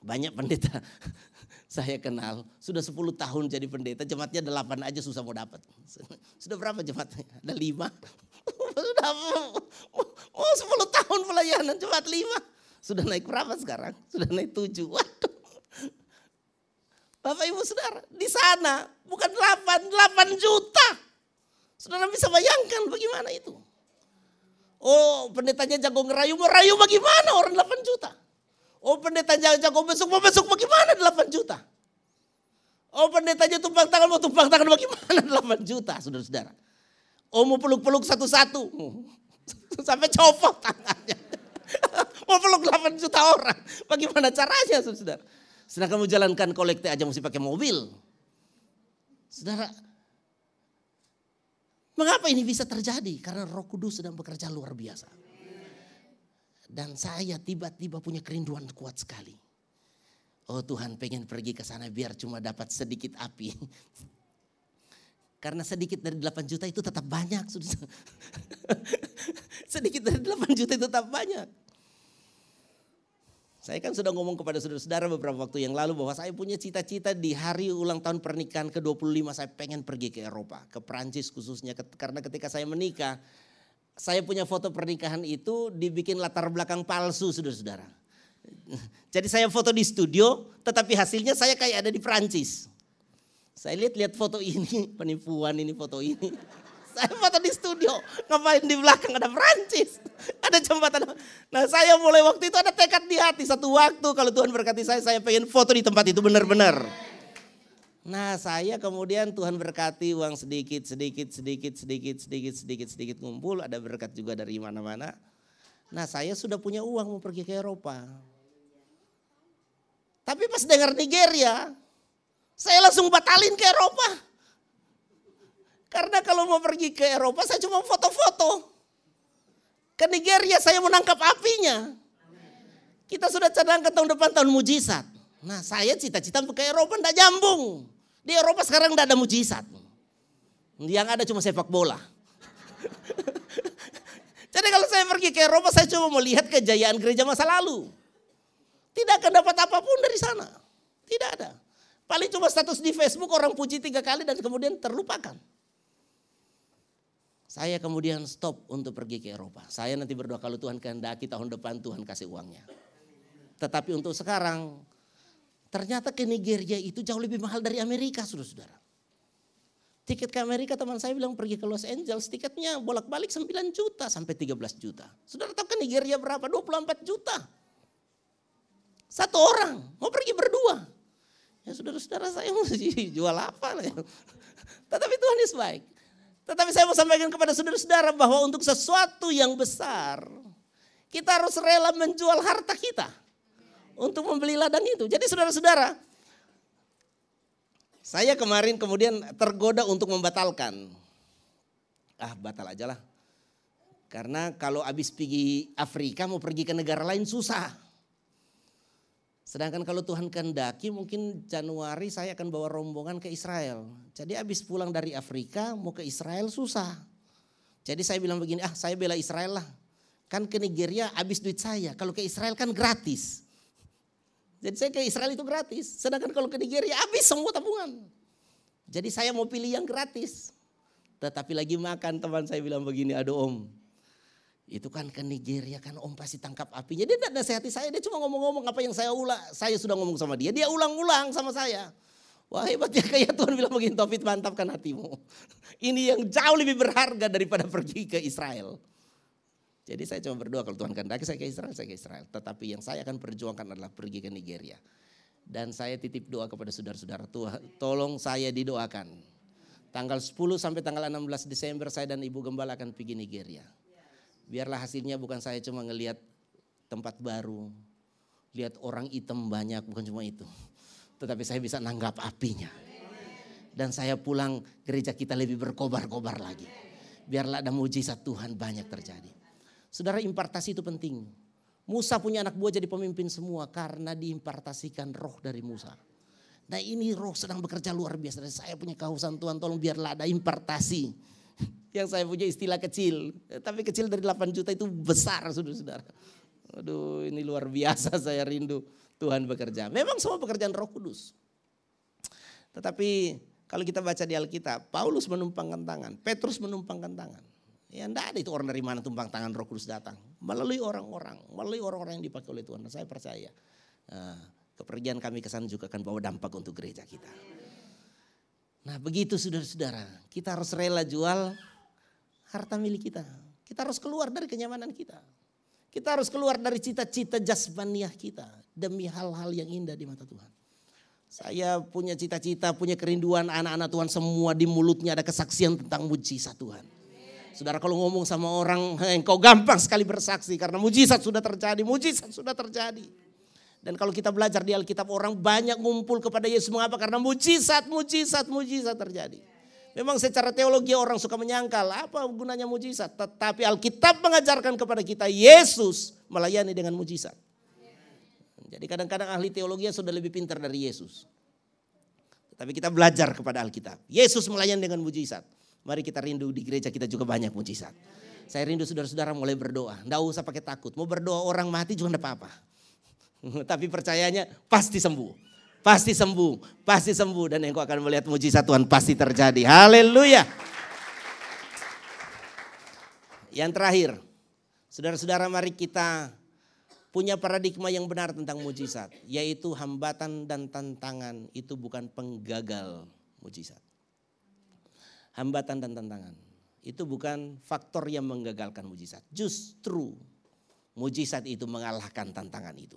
Banyak pendeta saya kenal sudah 10 tahun jadi pendeta jemaatnya 8 aja susah mau dapat. Sudah berapa jemaatnya? Ada 5. sudah mau, mau 10 tahun pelayanan jemaat 5. Sudah naik berapa sekarang? Sudah naik 7. Waduh. Bapak Ibu Saudara, di sana bukan 8, 8 juta. Saudara bisa bayangkan bagaimana itu. Oh pendetanya jago ngerayu, mau rayu bagaimana orang 8 juta. Oh pendeta jago besuk, mau besuk bagaimana 8 juta. Oh pendetanya tumpang tangan, mau tumpang tangan bagaimana 8 juta saudara-saudara. Oh mau peluk-peluk satu-satu. Sampai copot tangannya. mau peluk 8 juta orang. Bagaimana caranya saudara-saudara. Sedangkan mau jalankan kolekte aja mesti pakai mobil. Saudara, mengapa ini bisa terjadi? Karena roh kudus sedang bekerja luar biasa. Dan saya tiba-tiba punya kerinduan kuat sekali. Oh Tuhan pengen pergi ke sana biar cuma dapat sedikit api. Karena sedikit dari 8 juta itu tetap banyak. sedikit dari 8 juta itu tetap banyak. Saya kan sudah ngomong kepada saudara-saudara beberapa waktu yang lalu bahwa saya punya cita-cita di hari ulang tahun pernikahan ke-25 saya pengen pergi ke Eropa, ke Prancis khususnya karena ketika saya menikah saya punya foto pernikahan itu dibikin latar belakang palsu saudara-saudara. Jadi saya foto di studio tetapi hasilnya saya kayak ada di Prancis. Saya lihat-lihat foto ini, penipuan ini foto ini. Saya foto di studio, ngapain di belakang ada Prancis, ada jembatan. Nah saya mulai waktu itu ada tekad di hati satu waktu kalau Tuhan berkati saya, saya pengen foto di tempat itu benar-benar. Nah saya kemudian Tuhan berkati uang sedikit, sedikit, sedikit, sedikit, sedikit, sedikit, sedikit ngumpul. Ada berkat juga dari mana-mana. Nah saya sudah punya uang mau pergi ke Eropa. Tapi pas dengar Nigeria, saya langsung batalin ke Eropa. Karena kalau mau pergi ke Eropa saya cuma foto-foto. Ke Nigeria saya menangkap apinya. Kita sudah cadangkan tahun depan tahun mujizat. Nah saya cita-cita ke Eropa tidak jambung. Di Eropa sekarang tidak ada mujizat. Yang ada cuma sepak bola. Jadi kalau saya pergi ke Eropa saya cuma melihat kejayaan gereja masa lalu. Tidak akan dapat apa pun dari sana. Tidak ada. Paling cuma status di Facebook orang puji tiga kali dan kemudian terlupakan. Saya kemudian stop untuk pergi ke Eropa. Saya nanti berdoa kalau Tuhan kehendaki tahun depan Tuhan kasih uangnya. Tetapi untuk sekarang Ternyata ke Nigeria itu jauh lebih mahal dari Amerika, saudara-saudara. Tiket ke Amerika teman saya bilang pergi ke Los Angeles, tiketnya bolak-balik 9 juta sampai 13 juta. Saudara tahu ke Nigeria berapa? 24 juta. Satu orang, mau pergi berdua. Ya saudara-saudara saya mau jual apa ya. Tetapi Tuhan is baik. Tetapi saya mau sampaikan kepada saudara-saudara bahwa untuk sesuatu yang besar, kita harus rela menjual harta kita untuk membeli ladang itu. Jadi saudara-saudara, saya kemarin kemudian tergoda untuk membatalkan. Ah batal aja lah. Karena kalau habis pergi Afrika mau pergi ke negara lain susah. Sedangkan kalau Tuhan kehendaki mungkin Januari saya akan bawa rombongan ke Israel. Jadi habis pulang dari Afrika mau ke Israel susah. Jadi saya bilang begini, ah saya bela Israel lah. Kan ke Nigeria habis duit saya, kalau ke Israel kan gratis. Jadi saya ke Israel itu gratis. Sedangkan kalau ke Nigeria habis semua tabungan. Jadi saya mau pilih yang gratis. Tetapi lagi makan teman saya bilang begini, aduh om. Itu kan ke Nigeria kan om pasti tangkap apinya. Dia tidak nasihati saya, dia cuma ngomong-ngomong apa yang saya ulang. Saya sudah ngomong sama dia, dia ulang-ulang sama saya. Wah hebat ya kayak Tuhan bilang begini, Topit mantapkan hatimu. Ini yang jauh lebih berharga daripada pergi ke Israel. Jadi saya cuma berdoa kalau Tuhan kehendaki saya ke Israel, saya ke Israel. Tetapi yang saya akan perjuangkan adalah pergi ke Nigeria. Dan saya titip doa kepada saudara-saudara, Tuhan tolong saya didoakan. Tanggal 10 sampai tanggal 16 Desember saya dan Ibu Gembala akan pergi Nigeria. Biarlah hasilnya bukan saya cuma ngelihat tempat baru, lihat orang hitam banyak, bukan cuma itu tetapi saya bisa nanggap apinya. Dan saya pulang gereja kita lebih berkobar-kobar lagi. Biarlah ada mujizat Tuhan banyak terjadi. Saudara impartasi itu penting. Musa punya anak buah jadi pemimpin semua karena diimpartasikan roh dari Musa. Nah ini roh sedang bekerja luar biasa. Saya punya kehausan Tuhan tolong biarlah ada impartasi. Yang saya punya istilah kecil. Tapi kecil dari 8 juta itu besar saudara-saudara. Aduh ini luar biasa saya rindu. Tuhan bekerja. Memang semua pekerjaan Roh Kudus. Tetapi kalau kita baca di Alkitab, Paulus menumpangkan tangan, Petrus menumpangkan tangan. Ya enggak ada itu orang dari mana tumpang tangan Roh Kudus datang. Melalui orang-orang, melalui orang-orang yang dipakai oleh Tuhan. Dan saya percaya nah, kepergian kami ke sana juga akan bawa dampak untuk gereja kita. Nah begitu saudara-saudara, kita harus rela jual harta milik kita. Kita harus keluar dari kenyamanan kita. Kita harus keluar dari cita-cita jasmaniah kita demi hal-hal yang indah di mata Tuhan. Saya punya cita-cita, punya kerinduan anak-anak Tuhan semua di mulutnya ada kesaksian tentang mujizat Tuhan. Saudara kalau ngomong sama orang, engkau gampang sekali bersaksi karena mujizat sudah terjadi, mujizat sudah terjadi. Dan kalau kita belajar di Alkitab orang banyak ngumpul kepada Yesus mengapa? Karena mujizat, mujizat, mujizat terjadi. Memang secara teologi orang suka menyangkal apa gunanya mujizat. Tetapi Alkitab mengajarkan kepada kita Yesus melayani dengan mujizat. Jadi kadang-kadang ahli teologi sudah lebih pintar dari Yesus. Tapi kita belajar kepada Alkitab. Yesus melayani dengan mujizat. Mari kita rindu di gereja kita juga banyak mujizat. Saya rindu saudara-saudara mulai berdoa. Tidak usah pakai takut. Mau berdoa orang mati juga tidak apa-apa. Tapi percayanya pasti sembuh pasti sembuh, pasti sembuh dan engkau akan melihat mujizat Tuhan pasti terjadi. Haleluya. Yang terakhir, saudara-saudara mari kita punya paradigma yang benar tentang mujizat, yaitu hambatan dan tantangan itu bukan penggagal mujizat. Hambatan dan tantangan itu bukan faktor yang menggagalkan mujizat. Justru mujizat itu mengalahkan tantangan itu.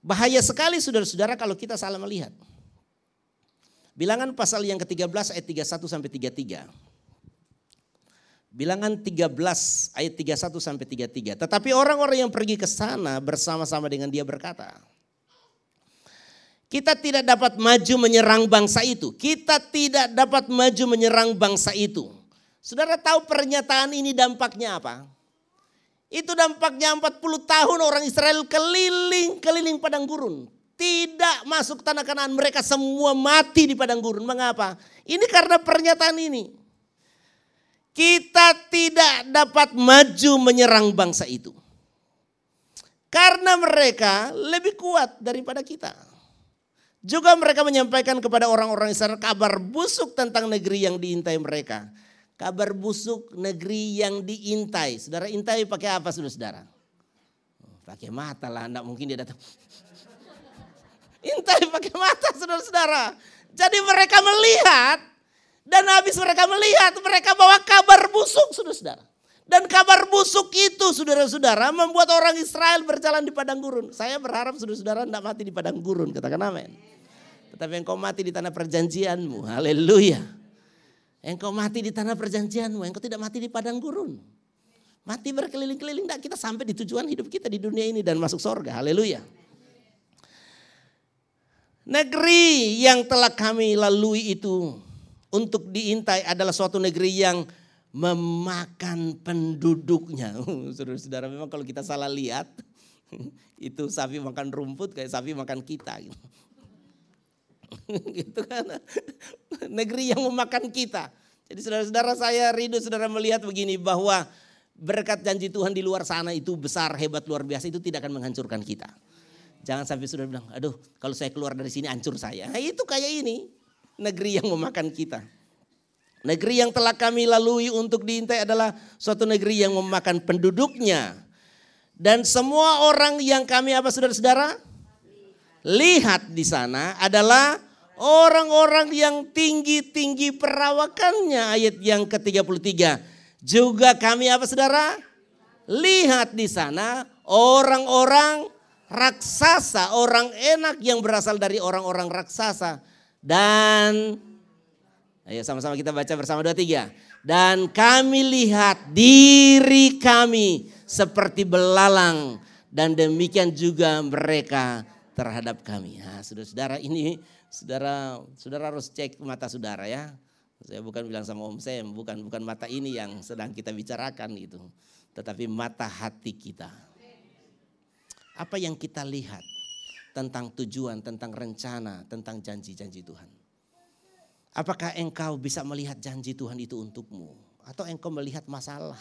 Bahaya sekali saudara-saudara kalau kita salah melihat. Bilangan pasal yang ke-13 ayat 31 sampai 33. Bilangan 13 ayat 31 sampai 33. Tetapi orang-orang yang pergi ke sana bersama-sama dengan dia berkata, kita tidak dapat maju menyerang bangsa itu. Kita tidak dapat maju menyerang bangsa itu. Saudara tahu pernyataan ini dampaknya apa? Itu dampaknya 40 tahun orang Israel keliling-keliling padang gurun. Tidak masuk tanah kanan mereka semua mati di padang gurun. Mengapa? Ini karena pernyataan ini. Kita tidak dapat maju menyerang bangsa itu. Karena mereka lebih kuat daripada kita. Juga mereka menyampaikan kepada orang-orang Israel kabar busuk tentang negeri yang diintai mereka kabar busuk negeri yang diintai. Saudara intai pakai apa saudara-saudara? Oh, pakai mata lah, enggak mungkin dia datang. intai pakai mata saudara-saudara. Jadi mereka melihat dan habis mereka melihat mereka bawa kabar busuk saudara-saudara. Dan kabar busuk itu saudara-saudara membuat orang Israel berjalan di padang gurun. Saya berharap saudara-saudara tidak mati di padang gurun, katakan amin. Tetapi engkau mati di tanah perjanjianmu, haleluya. Engkau mati di tanah perjanjianmu, engkau tidak mati di padang gurun. Mati berkeliling-keliling, tidak kita sampai di tujuan hidup kita di dunia ini dan masuk sorga. Haleluya. Negeri yang telah kami lalui itu untuk diintai adalah suatu negeri yang memakan penduduknya. Saudara-saudara memang kalau kita salah lihat itu sapi makan rumput kayak sapi makan kita. Gitu. gitu kan. Negeri yang memakan kita. Jadi saudara-saudara saya rindu saudara melihat begini bahwa berkat janji Tuhan di luar sana itu besar, hebat, luar biasa itu tidak akan menghancurkan kita. Jangan sampai sudah bilang, aduh kalau saya keluar dari sini hancur saya. Nah, itu kayak ini, negeri yang memakan kita. Negeri yang telah kami lalui untuk diintai adalah suatu negeri yang memakan penduduknya. Dan semua orang yang kami apa saudara-saudara? Lihat di sana adalah orang-orang yang tinggi-tinggi perawakannya ayat yang ke-33. Juga kami apa saudara? Lihat di sana orang-orang raksasa, orang enak yang berasal dari orang-orang raksasa. Dan ayo sama-sama kita baca bersama dua tiga. Dan kami lihat diri kami seperti belalang dan demikian juga mereka terhadap kami. Nah, saudara-saudara ini saudara saudara harus cek mata saudara ya. Saya bukan bilang sama Om Sam, bukan bukan mata ini yang sedang kita bicarakan itu, tetapi mata hati kita apa yang kita lihat tentang tujuan, tentang rencana, tentang janji-janji Tuhan? Apakah engkau bisa melihat janji Tuhan itu untukmu? Atau engkau melihat masalah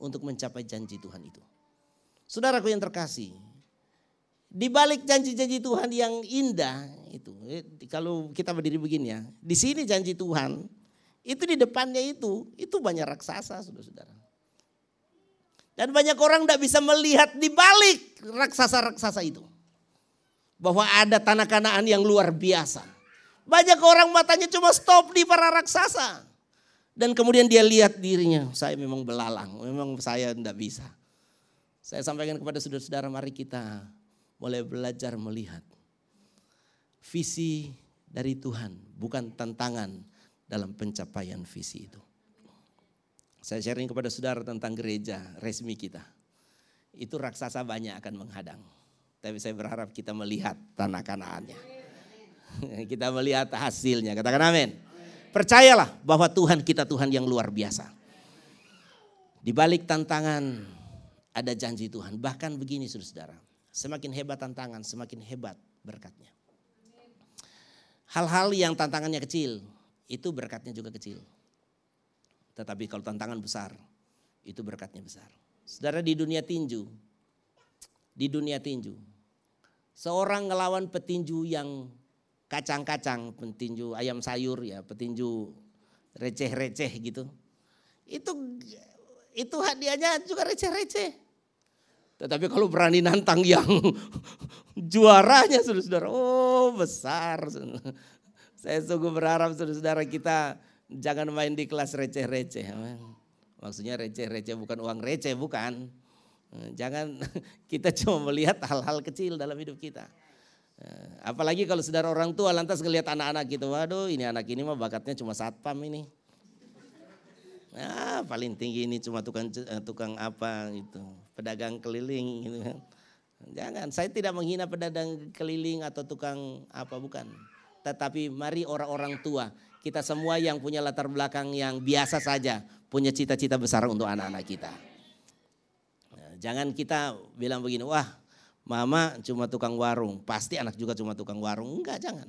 untuk mencapai janji Tuhan itu? Saudaraku yang terkasih, di balik janji-janji Tuhan yang indah itu, eh, kalau kita berdiri begini ya, di sini janji Tuhan, itu di depannya itu, itu banyak raksasa saudara-saudara. Dan banyak orang tidak bisa melihat di balik raksasa-raksasa itu. Bahwa ada tanah kanaan yang luar biasa. Banyak orang matanya cuma stop di para raksasa. Dan kemudian dia lihat dirinya, saya memang belalang, memang saya tidak bisa. Saya sampaikan kepada saudara-saudara, mari kita mulai belajar melihat visi dari Tuhan, bukan tantangan dalam pencapaian visi itu. Saya sharing kepada saudara tentang gereja resmi kita. Itu raksasa banyak akan menghadang. Tapi saya berharap kita melihat tanah kanaannya. Kita melihat hasilnya. Katakan amin. Percayalah bahwa Tuhan kita Tuhan yang luar biasa. Di balik tantangan ada janji Tuhan. Bahkan begini saudara. Semakin hebat tantangan, semakin hebat berkatnya. Hal-hal yang tantangannya kecil, itu berkatnya juga kecil. Tetapi kalau tantangan besar, itu berkatnya besar. Saudara di dunia tinju, di dunia tinju, seorang ngelawan petinju yang kacang-kacang, petinju ayam sayur ya, petinju receh-receh gitu. Itu itu hadiahnya juga receh-receh. Tetapi kalau berani nantang yang juaranya saudara-saudara, oh besar. Saya sungguh berharap saudara-saudara kita jangan main di kelas receh-receh. Maksudnya receh-receh bukan uang receh, bukan. Jangan kita cuma melihat hal-hal kecil dalam hidup kita. Apalagi kalau saudara orang tua lantas ngelihat anak-anak gitu, waduh ini anak ini mah bakatnya cuma satpam ini. Nah, paling tinggi ini cuma tukang eh, tukang apa gitu, pedagang keliling gitu kan. Jangan, saya tidak menghina pedagang keliling atau tukang apa bukan. Tetapi mari orang-orang tua kita semua yang punya latar belakang yang biasa saja punya cita-cita besar untuk anak-anak kita. Nah, jangan kita bilang begini, wah mama cuma tukang warung, pasti anak juga cuma tukang warung. Enggak, jangan.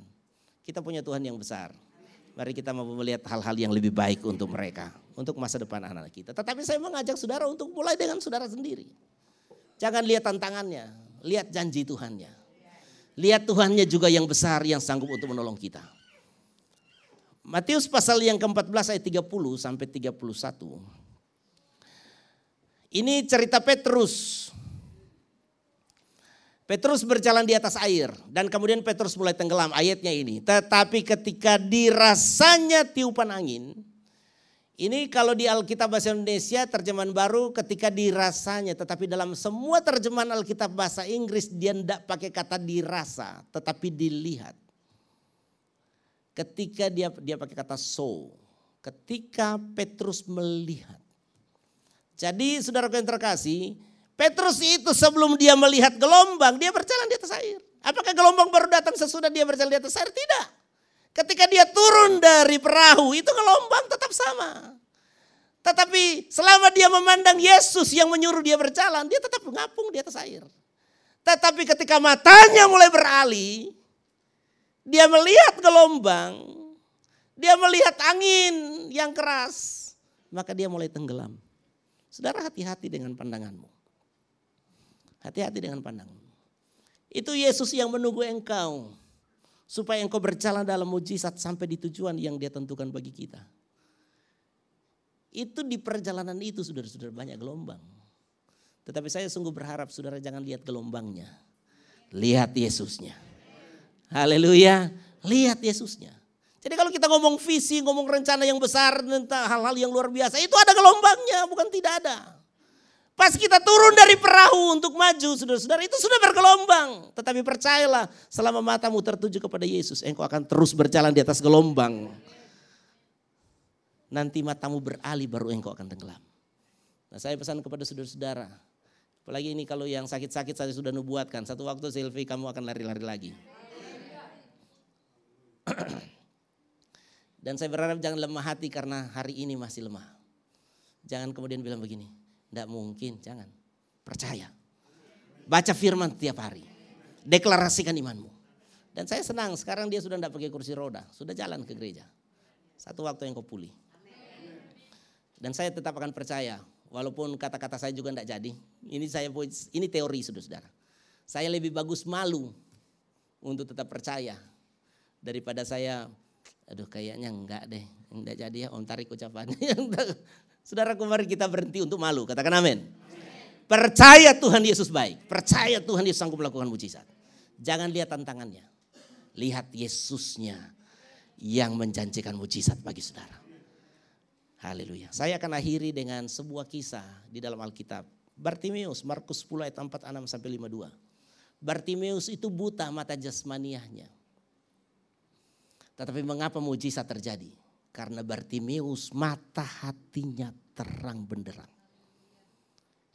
Kita punya Tuhan yang besar. Mari kita mau melihat hal-hal yang lebih baik untuk mereka, untuk masa depan anak-anak kita. Tetapi saya mengajak saudara untuk mulai dengan saudara sendiri. Jangan lihat tantangannya, lihat janji Tuhannya. Lihat Tuhannya juga yang besar yang sanggup untuk menolong kita. Matius pasal yang ke-14 ayat 30 sampai 31. Ini cerita Petrus. Petrus berjalan di atas air dan kemudian Petrus mulai tenggelam ayatnya ini. Tetapi ketika dirasanya tiupan angin, ini kalau di Alkitab bahasa Indonesia terjemahan baru ketika dirasanya, tetapi dalam semua terjemahan Alkitab bahasa Inggris dia tidak pakai kata dirasa, tetapi dilihat. Ketika dia dia pakai kata so. Ketika Petrus melihat. Jadi saudara yang terkasih, Petrus itu sebelum dia melihat gelombang, dia berjalan di atas air. Apakah gelombang baru datang sesudah dia berjalan di atas air? Tidak. Ketika dia turun dari perahu, itu gelombang tetap sama. Tetapi selama dia memandang Yesus yang menyuruh dia berjalan, dia tetap mengapung di atas air. Tetapi ketika matanya mulai beralih, dia melihat gelombang, dia melihat angin yang keras, maka dia mulai tenggelam. Saudara hati-hati dengan pandanganmu. Hati-hati dengan pandanganmu. Itu Yesus yang menunggu engkau. Supaya engkau berjalan dalam mujizat sampai di tujuan yang dia tentukan bagi kita. Itu di perjalanan itu saudara-saudara banyak gelombang. Tetapi saya sungguh berharap saudara jangan lihat gelombangnya. Lihat Yesusnya. Haleluya. Lihat Yesusnya. Jadi kalau kita ngomong visi, ngomong rencana yang besar tentang hal-hal yang luar biasa, itu ada gelombangnya, bukan tidak ada. Pas kita turun dari perahu untuk maju, saudara-saudara, itu sudah bergelombang. Tetapi percayalah, selama matamu tertuju kepada Yesus, engkau akan terus berjalan di atas gelombang. Nanti matamu beralih, baru engkau akan tenggelam. Nah saya pesan kepada saudara-saudara, apalagi ini kalau yang sakit-sakit saya sudah nubuatkan, satu waktu Silvi kamu akan lari-lari lagi. Dan saya berharap jangan lemah hati karena hari ini masih lemah. Jangan kemudian bilang begini, tidak mungkin, jangan. Percaya. Baca firman tiap hari. Deklarasikan imanmu. Dan saya senang sekarang dia sudah tidak pakai kursi roda. Sudah jalan ke gereja. Satu waktu yang kau pulih. Dan saya tetap akan percaya. Walaupun kata-kata saya juga tidak jadi. Ini saya ini teori saudara-saudara. Saya lebih bagus malu untuk tetap percaya. Daripada saya, aduh kayaknya enggak deh. Enggak jadi ya om tarik ucapannya. Saudaraku mari kita berhenti untuk malu. Katakan amin. Percaya Tuhan Yesus baik. Percaya Tuhan Yesus sanggup melakukan mujizat. Jangan lihat tantangannya. Lihat Yesusnya yang menjanjikan mujizat bagi saudara. Haleluya. Saya akan akhiri dengan sebuah kisah di dalam Alkitab. Bartimeus, Markus 10 ayat 46 sampai 52. Bartimeus itu buta mata jasmaniahnya. Tetapi mengapa mujizat terjadi? Karena Bartimeus mata hatinya terang benderang.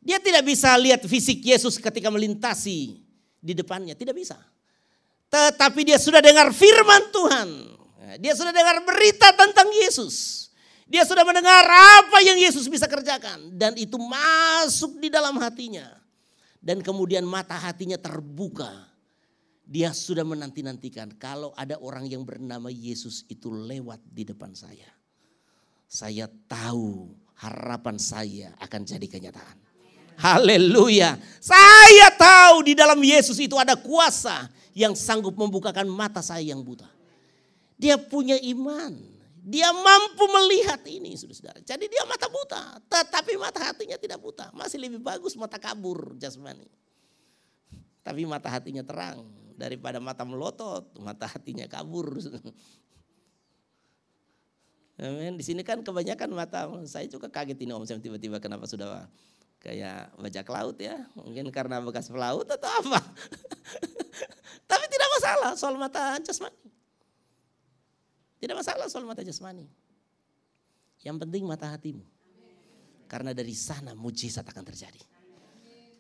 Dia tidak bisa lihat fisik Yesus ketika melintasi di depannya, tidak bisa. Tetapi dia sudah dengar firman Tuhan. Dia sudah dengar berita tentang Yesus. Dia sudah mendengar apa yang Yesus bisa kerjakan. Dan itu masuk di dalam hatinya. Dan kemudian mata hatinya terbuka. Dia sudah menanti-nantikan kalau ada orang yang bernama Yesus itu lewat di depan saya. Saya tahu harapan saya akan jadi kenyataan. Haleluya. Saya tahu di dalam Yesus itu ada kuasa yang sanggup membukakan mata saya yang buta. Dia punya iman. Dia mampu melihat ini, saudara. Jadi dia mata buta, tetapi mata hatinya tidak buta. Masih lebih bagus mata kabur jasmani. Tapi mata hatinya terang daripada mata melotot, mata hatinya kabur. Amin. Di sini kan kebanyakan mata saya juga kaget ini om tiba-tiba kenapa sudah kayak bajak laut ya. Mungkin karena bekas pelaut atau apa. Tapi tidak masalah soal mata jasmani. Tidak masalah soal mata jasmani. Yang penting mata hatimu. Karena dari sana mujizat akan terjadi.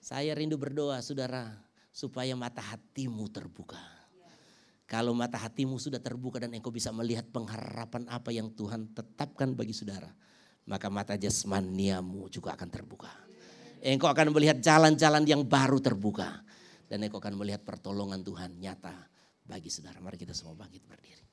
Saya rindu berdoa saudara supaya mata hatimu terbuka. Kalau mata hatimu sudah terbuka dan engkau bisa melihat pengharapan apa yang Tuhan tetapkan bagi saudara. Maka mata jasmaniamu juga akan terbuka. Engkau akan melihat jalan-jalan yang baru terbuka. Dan engkau akan melihat pertolongan Tuhan nyata bagi saudara. Mari kita semua bangkit berdiri.